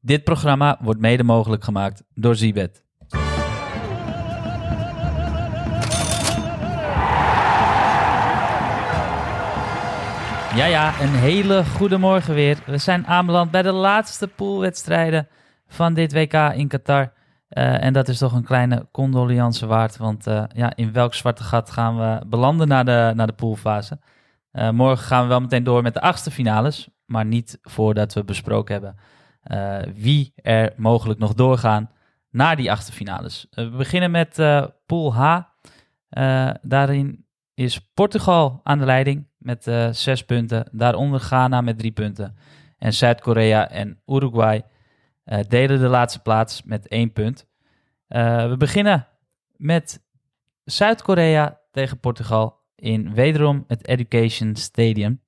Dit programma wordt mede mogelijk gemaakt door Zibet. Ja, ja, een hele goede morgen weer. We zijn aanbeland bij de laatste poolwedstrijden van dit WK in Qatar. Eh, en dat is toch een kleine condolence waard. Want eh, ja, in welk zwarte gat gaan we belanden naar de, naar de poolfase? Eh, morgen gaan we wel meteen door met de achtste finales. Maar niet voordat we besproken hebben eh, wie er mogelijk nog doorgaan naar die achtste finales. Eh, we beginnen met eh, pool H. Daarin is Portugal aan de leiding met zes punten. Daaronder Ghana met drie punten. En Zuid-Korea en Uruguay delen de laatste plaats met één punt. We beginnen met Zuid-Korea tegen Portugal in wederom het Education Stadium.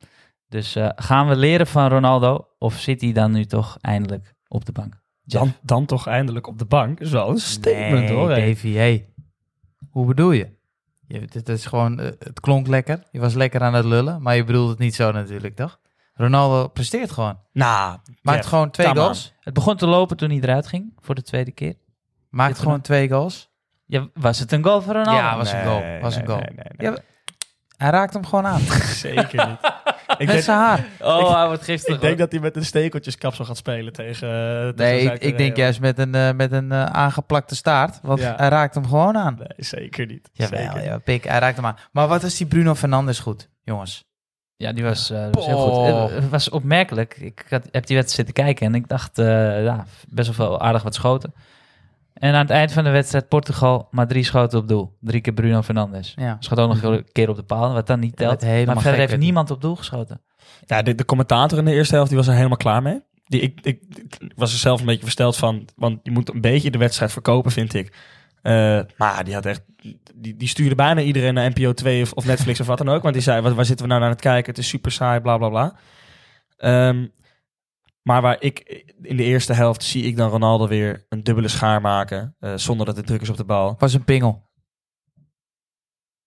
Dus eh, gaan we leren van Ronaldo of zit hij dan nu toch eindelijk op de bank? Dan, dan toch eindelijk op de bank. Dat is wel een statement nee, hoor. Davy, hey. Hoe bedoel je? je dit is gewoon, eh, het klonk lekker. Je was lekker aan het lullen, maar je bedoelt het niet zo natuurlijk, toch? Ronaldo presteert gewoon. Nou, Maakt Jeff, gewoon twee goals. Het begon te lopen toen hij eruit ging voor de tweede keer. Maakt Dit gewoon twee goals. Ja, was het een goal voor Ronaldo? Ja, was een goal. Was nee, een goal. nee, nee, nee. Ja, hij raakt hem gewoon aan. Zeker niet. ik, Met denk, zijn haar. Oh, hij wordt giftig. ik denk dat hij met een stekeltjeskapsel gaat spelen tegen... eh, tegen Nee, ik, denk juist met een, eh, met een eh, aangeplakte staart. Want Ja. hij raakt hem gewoon aan. Nee, zeker niet. Jawel, zeker ja, pik, hij raakt hem aan. Maar wat is die Bruno Fernandes goed, jongens? Ja, die was, eh, was heel goed. Het- was opmerkelijk. Ik had, heb die wedstrijd zitten kijken en ik dacht, eh, ja, best wel veel aardig wat schoten. En aan het eind van de wedstrijd Portugal maar drie schoten op doel. Drie keer Bruno Fernandes. Ja. Schoot ook nog een keer op de paal, wat dan niet Ja, telt. helemaal maar verder heeft niemand op doel geschoten. Ja, de, de commentator in de eerste helft die was er helemaal klaar mee. Die, ik, ik, ik was er zelf een beetje versteld van, want je moet een beetje de wedstrijd verkopen, vind ik. Eh, maar die had echt, die, die stuurde bijna iedereen naar NPO 2 of, of Netflix of wat dan ook. Want die zei, waar, waar zitten we nou naar het kijken? Het is super saai, bla bla bla. Ehm, maar waar ik in de eerste helft zie ik dan Ronaldo weer een dubbele schaar maken, eh, zonder dat het druk is op de bal. Was een pingel.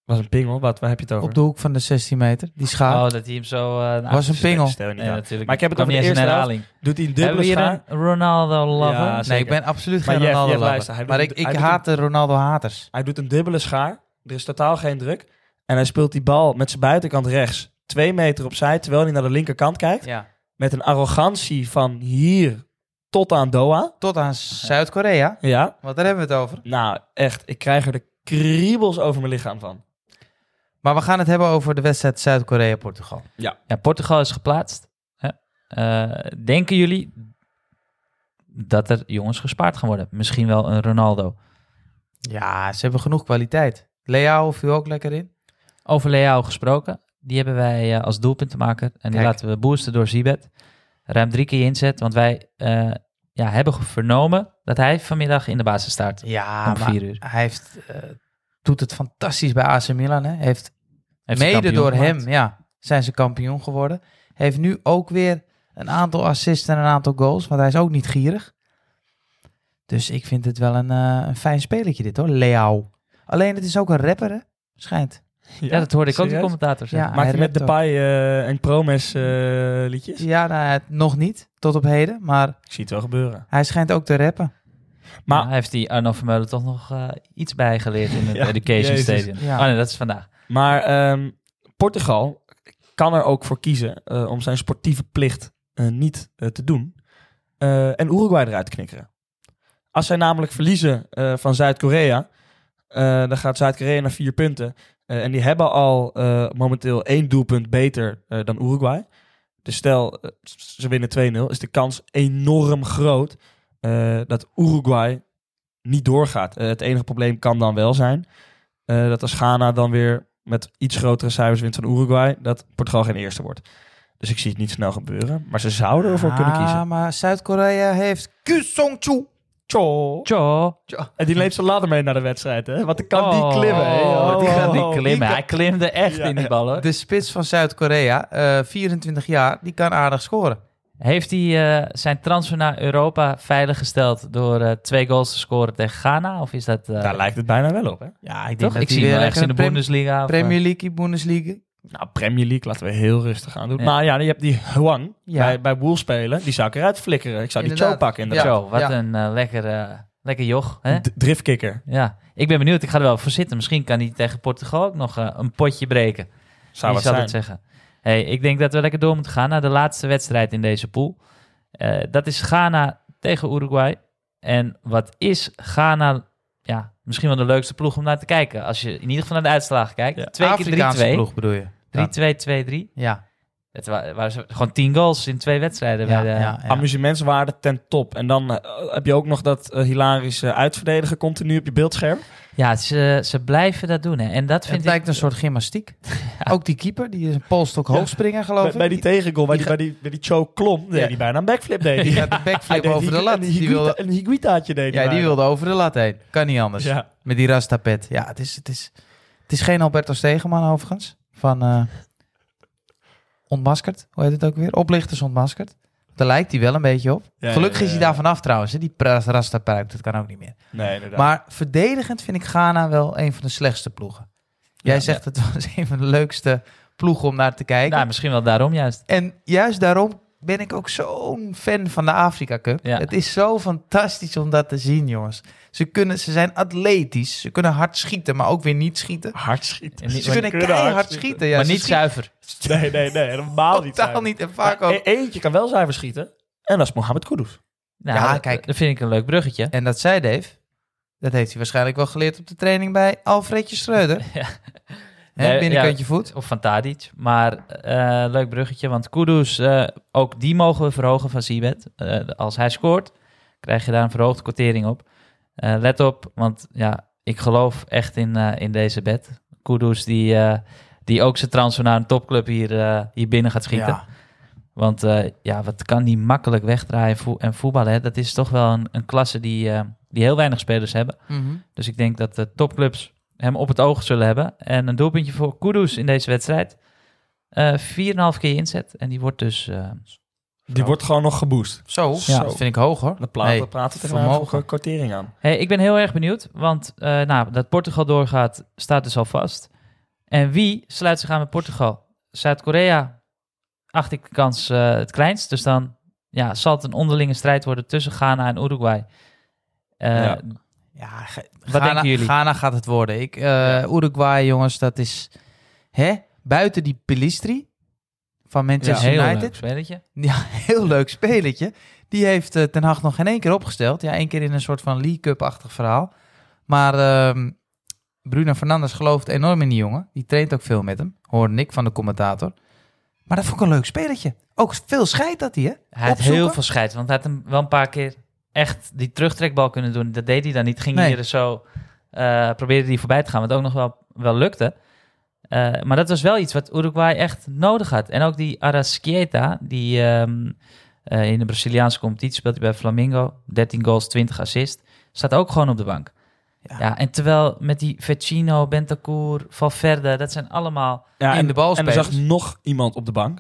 Was een pingel, wat, waar heb je het over? Op de hoek van de 16 meter. Die schaar. Oh, dat hij hem zo... eh was een pingel. Nee, natuurlijk. Maar ik heb het over de niet eens eerste helft. herhaling. Doet hij een Hebben dubbele we hier schaar? een Ronaldo-lover? Ja, nee, ik ben absoluut geen Ronaldo Jeff, lover. Maar ik, ik haat de Ronaldo-haters. Hij doet een dubbele schaar. Er is totaal geen druk. En hij speelt die bal met zijn buitenkant rechts. Twee meter opzij, terwijl hij naar de linkerkant kijkt. Ja. Met een arrogantie van hier tot aan Doha. Tot aan Zuid-Korea. Ja. Want daar hebben we het over. Nou, echt. Ik krijg er de kriebels over mijn lichaam van. Maar we gaan het hebben over de wedstrijd Zuid-Korea-Portugal. Ja, Portugal is geplaatst. Eh, denken jullie dat er jongens gespaard gaan worden? Misschien wel een Ronaldo. Ja, ze hebben genoeg kwaliteit. Leao viel ook lekker in. Over Leao gesproken. Die hebben wij eh, als doelpuntenmaker. En die Kijk. laten we boosten door Zibet. Ruim drie keer inzet. Want wij eh, ja, hebben vernomen dat hij vanmiddag in de basis staat. Ja, Om vier uur. hij heeft, eh, doet het fantastisch bij AC Milan. Hè? Heeft mede door gemaakt. hem ja, zijn ze kampioen geworden. Heeft nu ook weer een aantal assists en een aantal goals. Want hij is ook niet gierig. Dus ik vind het wel een, een fijn spelletje dit hoor, Leao. Alleen het is ook een rapper hè, schijnt. Ja, dat hoorde ik ook de serieus? commentator zeggen. Ja. Maakt hij met Depay eh en Promes eh, liedjes? Ja, nou, nog niet, tot op heden. Maar Ik zie het wel gebeuren. hij schijnt ook te rappen. Maar- heeft die Arno Vermeulen toch nog eh, iets bijgeleerd in het Ja, Education Jezus. Stadium? Ja. Oh nee, dat is vandaag. Maar ehm, Portugal kan er ook voor kiezen eh, om zijn sportieve plicht eh, niet eh, te doen. eh, en Uruguay eruit te knikkeren. Als zij namelijk verliezen eh, van Zuid-Korea, eh, dan gaat Zuid-Korea naar vier punten. Eh, en die hebben al eh, momenteel één doelpunt beter eh, dan Uruguay. Dus stel, ze winnen 2-0, is de kans enorm groot dat Uruguay niet doorgaat. Het enige probleem kan dan wel zijn dat als Ghana dan weer met iets grotere cijfers wint van Uruguay, dat Portugal geen eerste wordt. Dus ik zie het niet snel gebeuren. Maar ze zouden ervoor kunnen Ah, kiezen. maar Zuid-Korea heeft Kusongchu. Tjo. Tjo. En die neemt zijn ladder mee naar de wedstrijd, hè? Want dan kan die Oh, klimmen, hè? Oh, die gaat Oh, niet klimmen. kan- Hij klimde echt Ja, in die ja. bal, hoor. De spits van Zuid-Korea, eh, 24 jaar, die kan aardig scoren. Heeft hij eh, zijn transfer naar Europa veiliggesteld door eh, twee goals te scoren tegen Ghana? Of is dat... eh, Daar lijkt het bijna wel op, hè? Ja, ik toch? Ik zie hem wel ergens in de Bundesliga. of, eh, Premier League, Bundesliga. Nou, Premier League laten we heel rustig aan doen. Ja. Maar ja, je hebt die Huang Ja. bij, bij Wolves spelen. Die zou ik eruit flikkeren. Ik zou die. Cho pakken inderdaad. Zo, wat Ja. een eh, lekker, eh, lekker joch. Hè? D- Driftkicker. Ja, ik ben benieuwd. Ik ga er wel voor zitten. Misschien kan hij tegen Portugal ook nog eh, een potje breken. Zou Wie wat zal zijn. het zeggen? Hey, ik denk dat we lekker door moeten gaan naar de laatste wedstrijd in deze pool. Eh, dat is Ghana tegen Uruguay. En wat is Ghana? Ja, misschien wel de leukste ploeg om naar te kijken. Als je in ieder geval naar de uitslagen kijkt. Ja. Twee Afrikaanse keer 3-2. ploeg bedoel je? 3-2, 2-3. Ja. Het wa- waren ze- gewoon 10 goals in twee wedstrijden. Ja, bij de, ja, ja. Amusementswaarde ten top. En dan eh, heb je ook nog dat eh, hilarische uitverdedigen continu op je beeldscherm. Ja, ze, ze blijven dat doen. Hè. En dat Het vind ik... lijkt een soort gymnastiek. Ook die keeper, die is een polstok hoogspringer geloof Bij, ik. bij die tegengoal, bij die, die bij die, bij die Cho klom, deed hij bijna een backflip. Deed hij. Ja, de backflip deed over de lat. Een, Die higuita, wilde, een higuitaatje deed hij ja, die bijna. wilde over de lat heen. Kan niet anders. Ja. Met die rastapet. Ja, het is, het is, het is geen Alberto Stegeman overigens. Van eh Ontmaskerd. Hoe heet het ook weer? Oplichters Ontmaskerd. Daar lijkt hij wel een beetje op. Ja, Gelukkig ja, is hij daar vanaf trouwens. Hè? Die pra- rastapuik, dat kan ook niet meer. Nee, inderdaad. Maar verdedigend vind ik Ghana wel een van de slechtste ploegen. Jij Ja, zegt het was een van de leukste ploegen om naar te kijken. Nou, misschien wel daarom juist. En juist daarom ben ik ook zo'n fan van de Afrika Cup. Ja. Het is zo fantastisch om dat te zien, jongens. Ze, kunnen, ze zijn atletisch, ze kunnen hard schieten, maar ook weer niet schieten. hard schieten. Niet- Ze kunnen kunnen hard schieten. schieten. Ja, maar ze niet schieten zuiver. Nee, nee, nee. Helemaal niet. Totaal niet. En vaak Maar ook. e- eentje kan wel zuiver schieten. En dat is Mohamed Kudus. Nou, Ja, dat- kijk. Dat vind ik een leuk bruggetje. En dat zei Dave. Dat heeft hij waarschijnlijk wel geleerd op de training bij Alfredje Schreuder. Ja. Hè, Nee, binnenkantje voet. Of van Tadic. Maar eh, leuk bruggetje, want Kudus, eh, ook die mogen we verhogen van Sibet. Eh, als hij scoort, krijg je daar een verhoogde quotering op. Let op, want ja, ik geloof echt in, in deze bed. Kudus die, die ook zijn transfer naar een topclub hier, hier binnen gaat schieten. Ja. Want ja, wat kan die makkelijk wegdraaien vo- en voetballen. Hè? Dat is toch wel een, een klasse die, die heel weinig spelers hebben. Mhm. Dus ik denk dat de topclubs hem op het oog zullen hebben. En een doelpuntje voor Kudus in deze wedstrijd. Eh 4,5 keer inzet. En die wordt dus... eh, Die wordt gewoon nog geboost. Zo, Ja. dat vind ik hoog hoor. Dan praten, Nee, praten tegen vermogen. een kortering aan. Hey, ik ben heel erg benieuwd. Want eh, nou, dat Portugal doorgaat, staat dus al vast. En wie sluit zich aan met Portugal? Zuid-Korea acht ik de kans eh, het kleinst. Dus dan ja, zal het een onderlinge strijd worden tussen Ghana en Uruguay. Eh, Ja. Ja, Wat Ghana, denken jullie? Ghana gaat het worden. Ik, eh, Uruguay, jongens, dat is... Hè? Buiten die Pelistri van Manchester heel United. leuk spelletje. Ja, heel leuk spelletje. Die heeft eh, Ten Hag nog geen één keer opgesteld. Ja, één keer in een soort van League Cup-achtig verhaal. Maar ehm, Bruno Fernandes gelooft enorm in die jongen. Die traint ook veel met hem. Hoorde ik van de commentator. Maar dat vond ik een leuk spelletje. Ook veel scheid dat hij, hè? Hij had Opzoeken. heel veel scheid, want hij had hem wel een paar keer echt die terugtrekbal kunnen doen. Dat deed hij dan niet. Ging Nee. hij er zo, eh, probeerde hij voorbij te gaan, wat ook nog wel, wel lukte. Eh, maar dat was wel iets wat Uruguay echt nodig had. En ook die Arrascaeta, die ehm, eh, in de Braziliaanse competitie speelt hij bij Flamengo. 13 goals, 20 assists. Staat ook gewoon op de bank. Ja. Ja, en terwijl met die Vecino, Bentancur, Valverde, dat zijn allemaal... Ja, In en, de balspelers. En er zag nog iemand op de bank.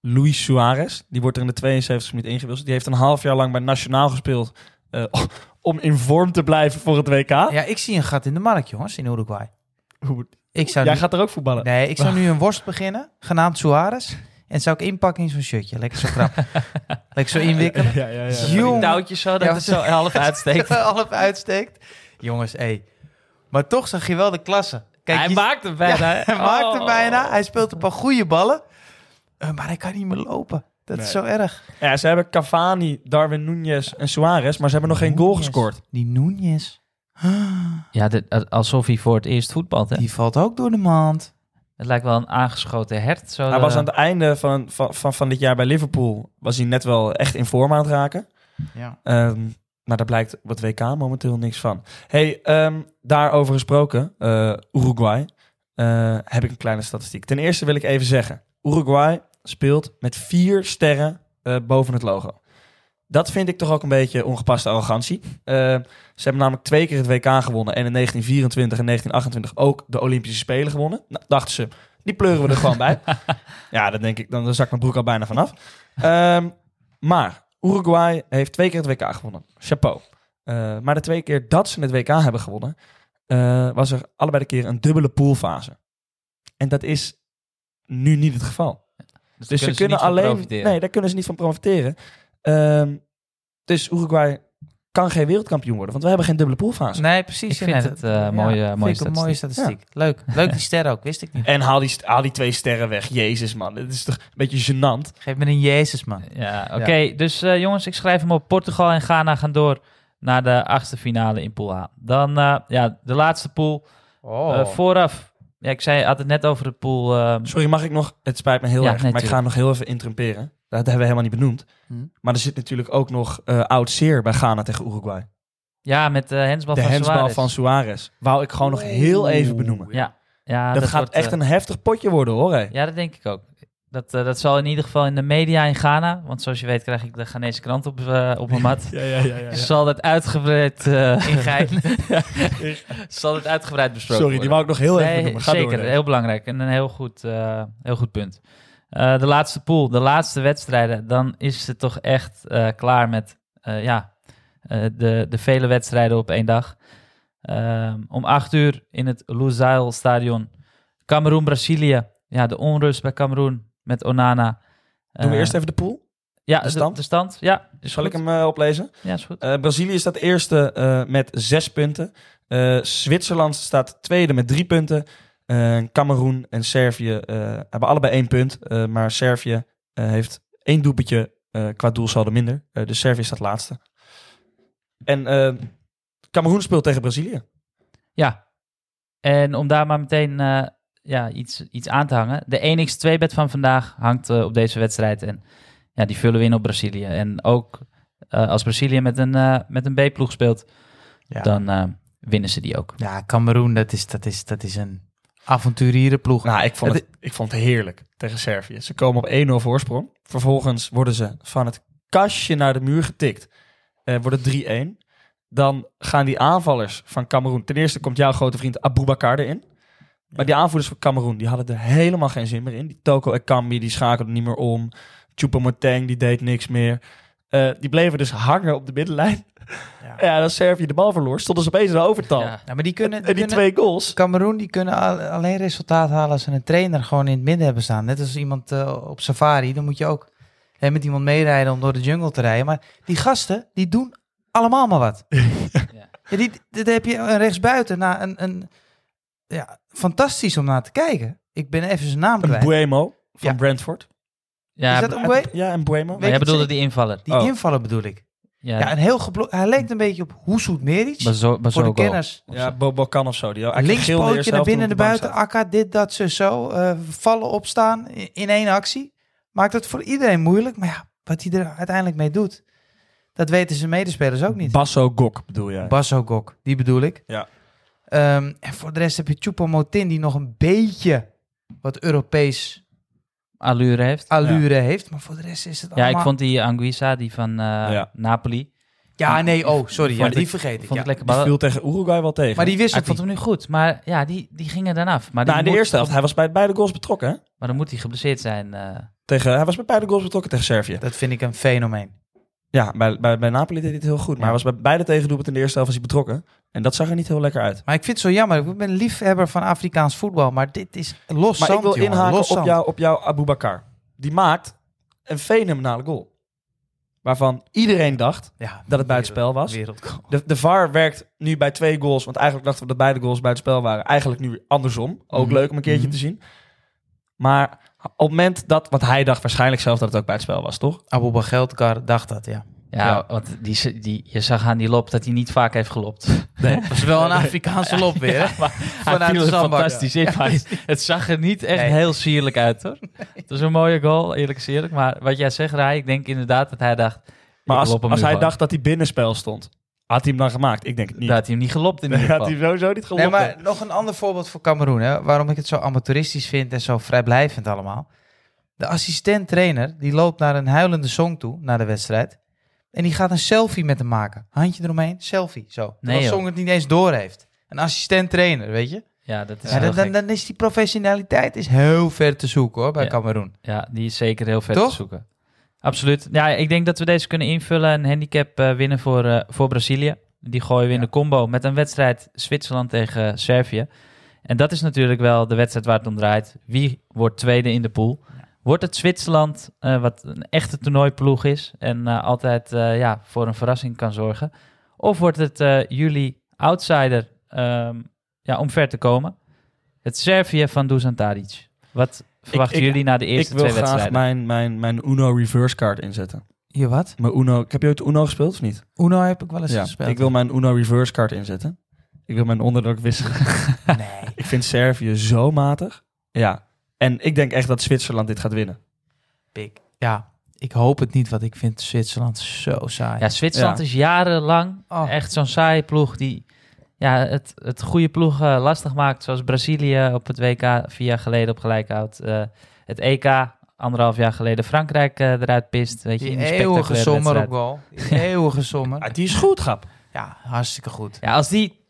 Luis Suarez. Die wordt er in de 72 minuten ingewisseld. Die heeft een half jaar lang bij Nationaal gespeeld. eh, om in vorm te blijven voor het WK. Ja, ik zie een gat in de markt, jongens, in Uruguay. Hoe- Ik zou Jij nu- gaat er ook voetballen. Nee, ik zou nu een worst beginnen, genaamd Suarez. En zou ik inpakken in zo'n shirtje. Lekker zo krap. Lekker zo inwikkelen. Ja, ja, ja. Jong. Die touwtjes zo, dat Ja, het zo half uitsteekt. Half uitsteekt. Jongens, hé. Maar toch zag je wel de klasse. Kijk, hij je- maakt hem bijna. Ja, hij maakt Oh. hem bijna. Hij speelt een paar goede ballen. Eh, maar hij kan niet meer lopen. Dat is zo erg. Ja, ze hebben Cavani, Darwin Nunez en Suarez. Maar ze hebben nog geen goal gescoord. Die Nunez. Ja, dit- alsof hij voor het eerst voetbalt. Hè? Die valt ook door de mand. Het lijkt wel een aangeschoten hert. Zo Hij de- was aan het einde van, van, van, van dit jaar bij Liverpool. Was hij net wel echt in vorm aan het raken. Ja. Ehm, maar daar blijkt het WK momenteel niks van. Hey, ehm, daarover gesproken, eh, Uruguay, eh, heb ik een kleine statistiek. Ten eerste wil ik even zeggen, Uruguay speelt met vier sterren eh, boven het logo. Dat vind ik toch ook een beetje ongepaste arrogantie. Eh, ze hebben namelijk twee keer het WK gewonnen en in 1924 en 1928 ook de Olympische Spelen gewonnen. Nou, dachten ze, die pleuren we er gewoon bij. Ja, dan denk ik, dan zak mijn broek al bijna vanaf. Ehm, maar Uruguay heeft twee keer het WK gewonnen. Chapeau. Eh, maar de twee keer dat ze het WK hebben gewonnen, was er allebei de keer een dubbele poolfase. En dat is nu niet het geval. Dus, Dus ze kunnen niet van alleen. profiteren. Nee, daar kunnen ze niet van profiteren. Ehm, dus Uruguay kan geen wereldkampioen worden, want we hebben geen dubbele poolfase. Nee, precies. Ik vind nee, het, dat- eh, mooie- vind mooie ik een mooie statistiek. Leuk. Leuk die sterren ook, wist ik niet. En haal die, haal die twee sterren weg. Jezus, man. Dit is toch een beetje gênant. Geef me een Jezus, man. Ja, oké. Dus eh, jongens, ik schrijf hem op. Portugal en Ghana gaan door naar de achtste finale in pool A. Dan eh, ja, de laatste pool. Oh. Eh, vooraf, ja, ik zei, had het net over de pool. eh, Sorry, mag ik nog? Het spijt me heel Ja, erg, nee, maar ik ga nog heel even interrumperen. Dat hebben we helemaal niet benoemd. Hm. Maar er zit natuurlijk ook nog eh oud zeer bij Ghana tegen Uruguay. ja, met de hensbal de van hensbal Suarez. van Suarez. Wou ik gewoon nog heel even benoemen. Ja, ja dat, gaat wordt, echt eh, een heftig potje worden, hoor. hé. Ja, dat denk ik ook. Dat, eh, dat zal in ieder geval in de media in Ghana, want zoals je weet krijg ik de Ghanese krant op, eh, op mijn mat. Ja, ja, ja. ja, Zal dat uitgebreid, In Gein. zal het uitgebreid besproken Sorry, die wou ik nog heel even Nee, benoemen. Ga zeker, door, nee. heel belangrijk en een heel goed, eh, heel goed punt. Eh, de laatste pool, de laatste wedstrijden, dan is het toch echt eh, klaar met eh, ja, eh, de, de vele wedstrijden op één dag. Ehm, om acht uur in het Lusail Stadion, Cameroen-Brazilië. Ja, de onrust bij Cameroen met Onana. Doen we Eh, eerst even de pool? ja, de stand? De, stand, ja. Is Zal goed. ik hem eh, oplezen? Ja, is goed. Eh, Brazilië staat eerste met zes punten. Zwitserland staat tweede met drie punten. Cameroen en Servië hebben allebei één punt. Maar Servië heeft één doelpuntje qua doelsaldo minder. Dus Servië staat laatste. En Cameroen speelt tegen Brazilië. Ja, en om daar maar meteen ja, iets, iets aan te hangen. De 1x2-bed van vandaag hangt eh, op deze wedstrijd. En ja, die vullen we in op Brazilië. En ook eh, als Brazilië met een, eh, met een B-ploeg speelt, Ja. dan eh, winnen ze die ook. Ja, Cameroen, dat is, dat is, dat is een avonturierenploeg. Nou, ik vond, Het- het, ik vond het heerlijk tegen Servië. Ze komen op 1-0 voorsprong. Vervolgens worden ze van het kastje naar de muur getikt. Eh wordt het 3-1. Dan gaan die aanvallers van Cameroen... Ten eerste komt jouw grote vriend Aboubakar erin. Maar die aanvoerders van Cameroen, die hadden er helemaal geen zin meer in. Die Toko Ekambi, die schakelde niet meer om. Choupo-Moting, die deed niks meer. Eh, die bleven dus hangen op de middenlijn. Ja. Ja, als Servië de bal verloor, stonden ze opeens in de overtal. Ja. Ja, maar die kunnen, die En die kunnen twee goals... Cameroen die kunnen al- alleen resultaat halen als ze een trainer gewoon in het midden hebben staan. Net als iemand eh, op safari, dan moet je ook hè, met iemand meerijden om door de jungle te rijden. Maar die gasten, die doen allemaal maar wat. Ja. Ja, die, dit heb je een rechtsbuiten. Nou, een, een, ja, fantastisch om naar te kijken. Ik ben even zijn naam Een kwijt. Buemo van Ja. Brentford. Ja, is dat b- een Mbue? Ja, een Buemo. Maar jij bedoelde die invaller. Die Oh. invallen bedoel ik. Ja, Ja, een heel geblo- Hij leek een beetje op Hoesoet Meric. Bazo- Voor de Bazogo. kenners. Ja, Bobo kan of zo. Die eigenlijk geel de Linkspootje eerste naar helft binnen, naar bank buiten. Akka, dit, dat, zo, zo. eh, vallen, opstaan i- in één actie. Maakt het voor iedereen moeilijk. Maar ja, wat hij er uiteindelijk mee doet, dat weten zijn medespelers ook staat. niet. Basso Gok bedoel jij? Basso Gok, die bedoel ik. Ja. Ehm, en voor de rest heb je Choupo-Moting, die nog een beetje wat Europees Allure heeft. allure heeft. Maar voor de rest is het Ja, allemaal... ik vond die Anguissa, die van eh, Ja. Napoli, Ja, nee, oh, sorry. Ja, die ik- vergeet ik. vond ja. ik lekker Die viel tegen Uruguay wel tegen. Maar die wist ik ook vond hem nu goed, maar ja, die, die gingen dan af. Maar, die nou, in de moet- eerste helft. Hij was bij beide goals betrokken. Hè? Maar dan moet hij geblesseerd zijn. eh. Tegen, hij was bij beide goals betrokken tegen Servië. Dat vind ik een fenomeen. Ja, bij, bij, bij Napoli deed hij het heel goed. Maar hij was bij beide tegendoelpunten in de eerste helft was hij betrokken. En dat zag er niet heel lekker uit. Maar ik vind het zo jammer. Ik ben liefhebber van Afrikaans voetbal. Maar dit is los Maar zand, ik wil jongen. inhaken op, jou, op jouw Aboubakar. Die maakt een fenomenale goal. Waarvan iedereen dacht Ja, dat het buitenspel was. De VAR werkt nu bij twee goals. Want eigenlijk dachten we dat beide goals buitenspel waren. Eigenlijk nu andersom. Ook Mhm. leuk om een keertje Mhm. te zien. Maar op het moment dat... Want hij dacht waarschijnlijk zelf dat het ook buitenspel was, toch? Abu Bageltkar dacht dat, ja. Ja, Ja. want die, die, je zag aan die lop dat hij niet vaak heeft gelopt. Nee. Dat is wel een Afrikaanse lop weer, maar hij viel er fantastisch in. maar het zag er niet echt Nee. heel sierlijk uit, hoor. Het was een mooie goal, eerlijk gezegd. Maar wat jij zegt, Rai, ik denk inderdaad dat hij dacht... Maar als, hij gewoon. dacht dat hij binnenspel stond, had hij hem dan gemaakt? Ik denk het niet. Dat had hij hem niet gelopt in Nee, ieder had geval. hij sowieso niet Nee, gelopen. maar nog een ander voorbeeld voor Cameroen. Hè? Waarom ik het zo amateuristisch vind en zo vrijblijvend allemaal. De assistent-trainer, die loopt naar een huilende song toe, na de wedstrijd. En die gaat een selfie met hem maken. Handje eromheen, selfie, zo. Nee. Song het niet eens door heeft. Een assistent-trainer, weet je? Ja, dat is Ja, heel dan, dan, gek. dan is die professionaliteit is heel ver te zoeken hoor, bij Ja. Cameroen. Ja, die is zeker heel Toch? te zoeken. Absoluut. Ja, ik denk dat we deze kunnen invullen. Een handicap eh, winnen voor, eh, voor Brazilië. Die gooien we in Ja. de combo met een wedstrijd Zwitserland tegen Servië. En dat is natuurlijk wel de wedstrijd waar het om draait. Wie wordt tweede in de pool? Wordt het Zwitserland, eh, wat een echte toernooiploeg is en eh, altijd eh, ja, voor een verrassing kan zorgen? Of wordt het eh, jullie outsider ehm, ja, om ver te komen? Het Servië van Dusan Tadic. Wat verwachten ik- jullie na de Ik eerste wil twee graag wedstrijden? mijn, mijn, mijn Uno reverse card inzetten. Hier wat? Mijn Uno, heb je ooit Uno gespeeld of niet? Uno heb ik wel eens Ja, gespeeld. ik wil mijn Uno reverse card inzetten. Ik wil mijn onderdruk wisselen. Nee. ik vind Servië zo matig. Ja. En ik denk echt dat Zwitserland dit gaat winnen. Pik. Ja, ik hoop het niet, want ik vind Zwitserland zo saai. Ja, Zwitserland Ja. is jarenlang Oh. echt zo'n saaie ploeg die ja, het, het goede ploeg eh, lastig maakt. Zoals Brazilië op het WK vier jaar geleden op gelijk houdt. Eh, het EK anderhalf jaar geleden Frankrijk eh, eruit pist. Weet je, Die in die eeuwige sommer op goal. Die eeuwige sommer. Ah, die is goed, grap. Ja, hartstikke goed. Ja, als die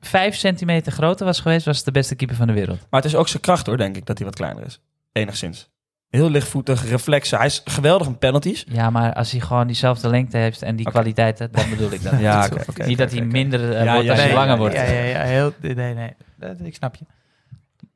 vijf centimeter groter was geweest, was het de beste keeper van de wereld. Maar het is ook zijn kracht hoor, denk ik, dat hij wat kleiner is. Enigszins. Heel lichtvoetig, reflexen. Hij is geweldig in penalties. Ja, maar als hij gewoon diezelfde lengte heeft en die Oké. kwaliteiten, dan bedoel ik dat. Ja, Niet dat hij minder Ja, wordt ja, als hij nee, langer ja, wordt. Ja, ja, ja. Heel, nee, nee. Dat- Ik snap je.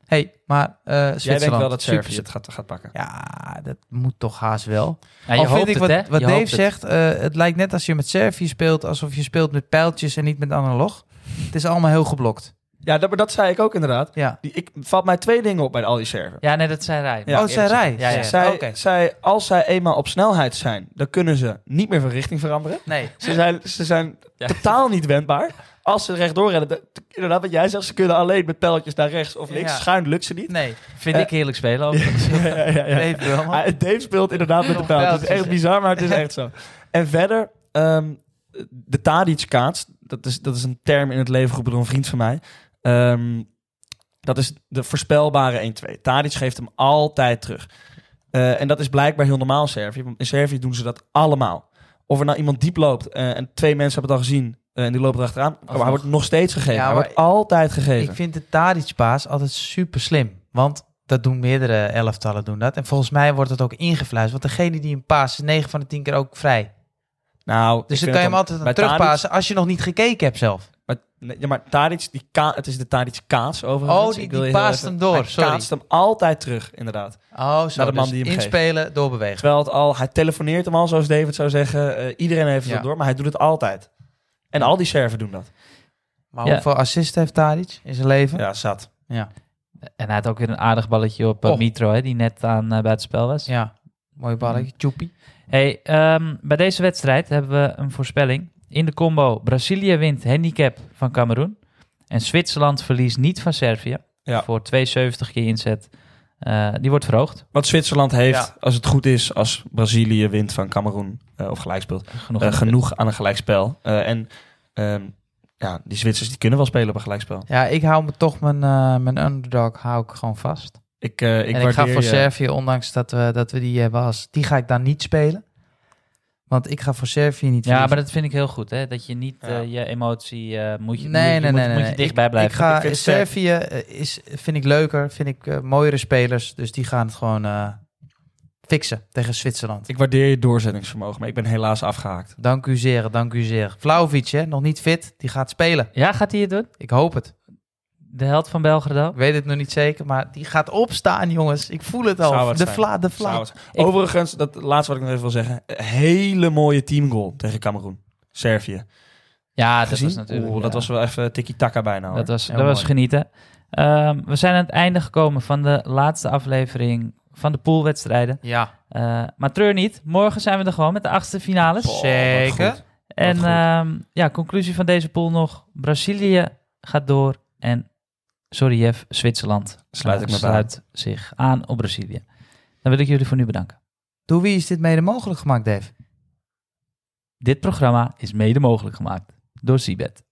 hey, maar Zwitserland. Jij denkt wel dat Servië het gaat, gaat pakken. Ja, dat moet toch haast wel. Ja, je Al hoopt vind ik wat, wat Dave zegt, eh, het lijkt net als je met Servië speelt, alsof je speelt met pijltjes en niet met analog. Het is allemaal heel geblokt. Ja, dat, dat zei ik ook inderdaad. Ja. Die, ik valt mij twee dingen op bij al die Serven. Ja, nee, dat zei Rij. Ja. Oh, zij rij. Ja, ja. Zij, Oké. zij, als zij eenmaal op snelheid zijn, dan kunnen ze niet meer van richting veranderen. Nee. Ze zijn, ze zijn Ja. totaal niet wendbaar. Als ze rechtdoor rennen, de- de- inderdaad wat jij zegt, ze kunnen alleen met pijltjes naar rechts of links. Ja. Schuin lukt ze niet. Nee. Vind Eh, ik heerlijk spelen. overigens. ja, ja, ja, ja. Dave speelt inderdaad met de pijl. Het is echt bizar, maar het is echt zo. En verder, ehm, de Tadic-kaats, dat is, dat is een term in het leven geroepen door een vriend van mij. Ehm, dat is de voorspelbare 1-2. Tadic geeft hem altijd terug. Eh, en dat is blijkbaar heel normaal in Servië. Want in Servië doen ze dat allemaal. Of er nou iemand diep loopt eh, en twee mensen hebben het al gezien eh, en die lopen erachteraan. Maar hij wordt nog steeds gegeven. Ja, hij wordt altijd gegeven. Ik vind de Tadic-paas altijd super slim. Want dat doen meerdere elftallen doen dat. En volgens mij wordt het ook ingefluisterd. Want degene die een paas is 9 van de 10 keer ook vrij. nou, Dus dan kan je hem altijd terugpassen als je nog niet gekeken hebt zelf. Maar, ja, maar Tadic, die ka het is de Tadic kaats overigens. Oh, die- paast hem door, Hij sorry. kaatst hem altijd terug, inderdaad. Oh, zo. Naar de man dus die hem geeft. inspelen, doorbewegen. Terwijl het al, hij telefoneert hem al, zoals David zou zeggen. Eh, iedereen heeft het Ja. door, maar hij doet het altijd. En al die serven doen dat. Maar Ja. hoeveel assisten heeft Tadic in zijn leven? Ja, zat. Ja. En hij had ook weer een aardig balletje op eh, Oh. Mitro, hè, die net aan uh, buitenspel was. Ja. Mooi balletje. Tjoepie. Hey, ehm, bij deze wedstrijd hebben we een voorspelling. In de combo Brazilië wint handicap van Cameroen. En Zwitserland verliest niet van Servië. Ja. Voor 2,70 keer inzet. Eh, die wordt verhoogd. Wat Zwitserland heeft, Ja. als het goed is, als Brazilië wint van Cameroen eh, of gelijk speelt, Genoeg. eh, genoeg aan een gelijkspel. Eh, en ehm, ja, die Zwitsers die kunnen wel spelen op een gelijkspel. Ja, ik hou me toch mijn, eh, mijn underdog hou ik gewoon vast. Ik, eh, ik en ik ga voor je- Servië, ondanks dat we, dat we die hebben als... Die ga ik dan niet spelen. Want ik ga voor Servië niet Ja, maar dat vind ik heel goed. Hè? Dat je niet Ja. eh, je emotie eh, moet je, Nee, moet, je- nee, moet, nee, moet nee. je dichtbij blijven. Ik ga, Ik vind. Servië eh, is, vind ik leuker, vind ik mooiere spelers. Dus die gaan het gewoon eh, fixen tegen Zwitserland. Ik waardeer je doorzettingsvermogen, maar ik ben helaas afgehaakt. Dank u zeer, dank u zeer. Vlaovic, hè, nog niet fit, die gaat spelen. Ja, gaat hij het doen? Ik hoop het. De held van Belgrado? Ik weet het nog niet zeker, maar die gaat opstaan, jongens. Ik voel het al. Het de vla, de vla. het- Overigens, dat laatste wat ik nog even wil zeggen. Hele mooie teamgoal tegen Cameroen. Servië. Ja, dat Gezien? was natuurlijk... Oeh, dat ja. was wel even tiki-taka bijna. hoor. Dat was, Heel dat was genieten. Ehm, we zijn aan het einde gekomen van de laatste aflevering van de poolwedstrijden. Ja, Eh, maar treur niet, morgen zijn we er gewoon met de achtste finales. Boah, zeker. en ehm, ja, conclusie van deze pool nog. Brazilië gaat door en, sorry Jeff, Zwitserland Sluit ik me bij. zich aan op Brazilië. Dan wil ik jullie voor nu bedanken. Door wie is dit mede mogelijk gemaakt, Dave? Dit programma is mede mogelijk gemaakt door Sibet.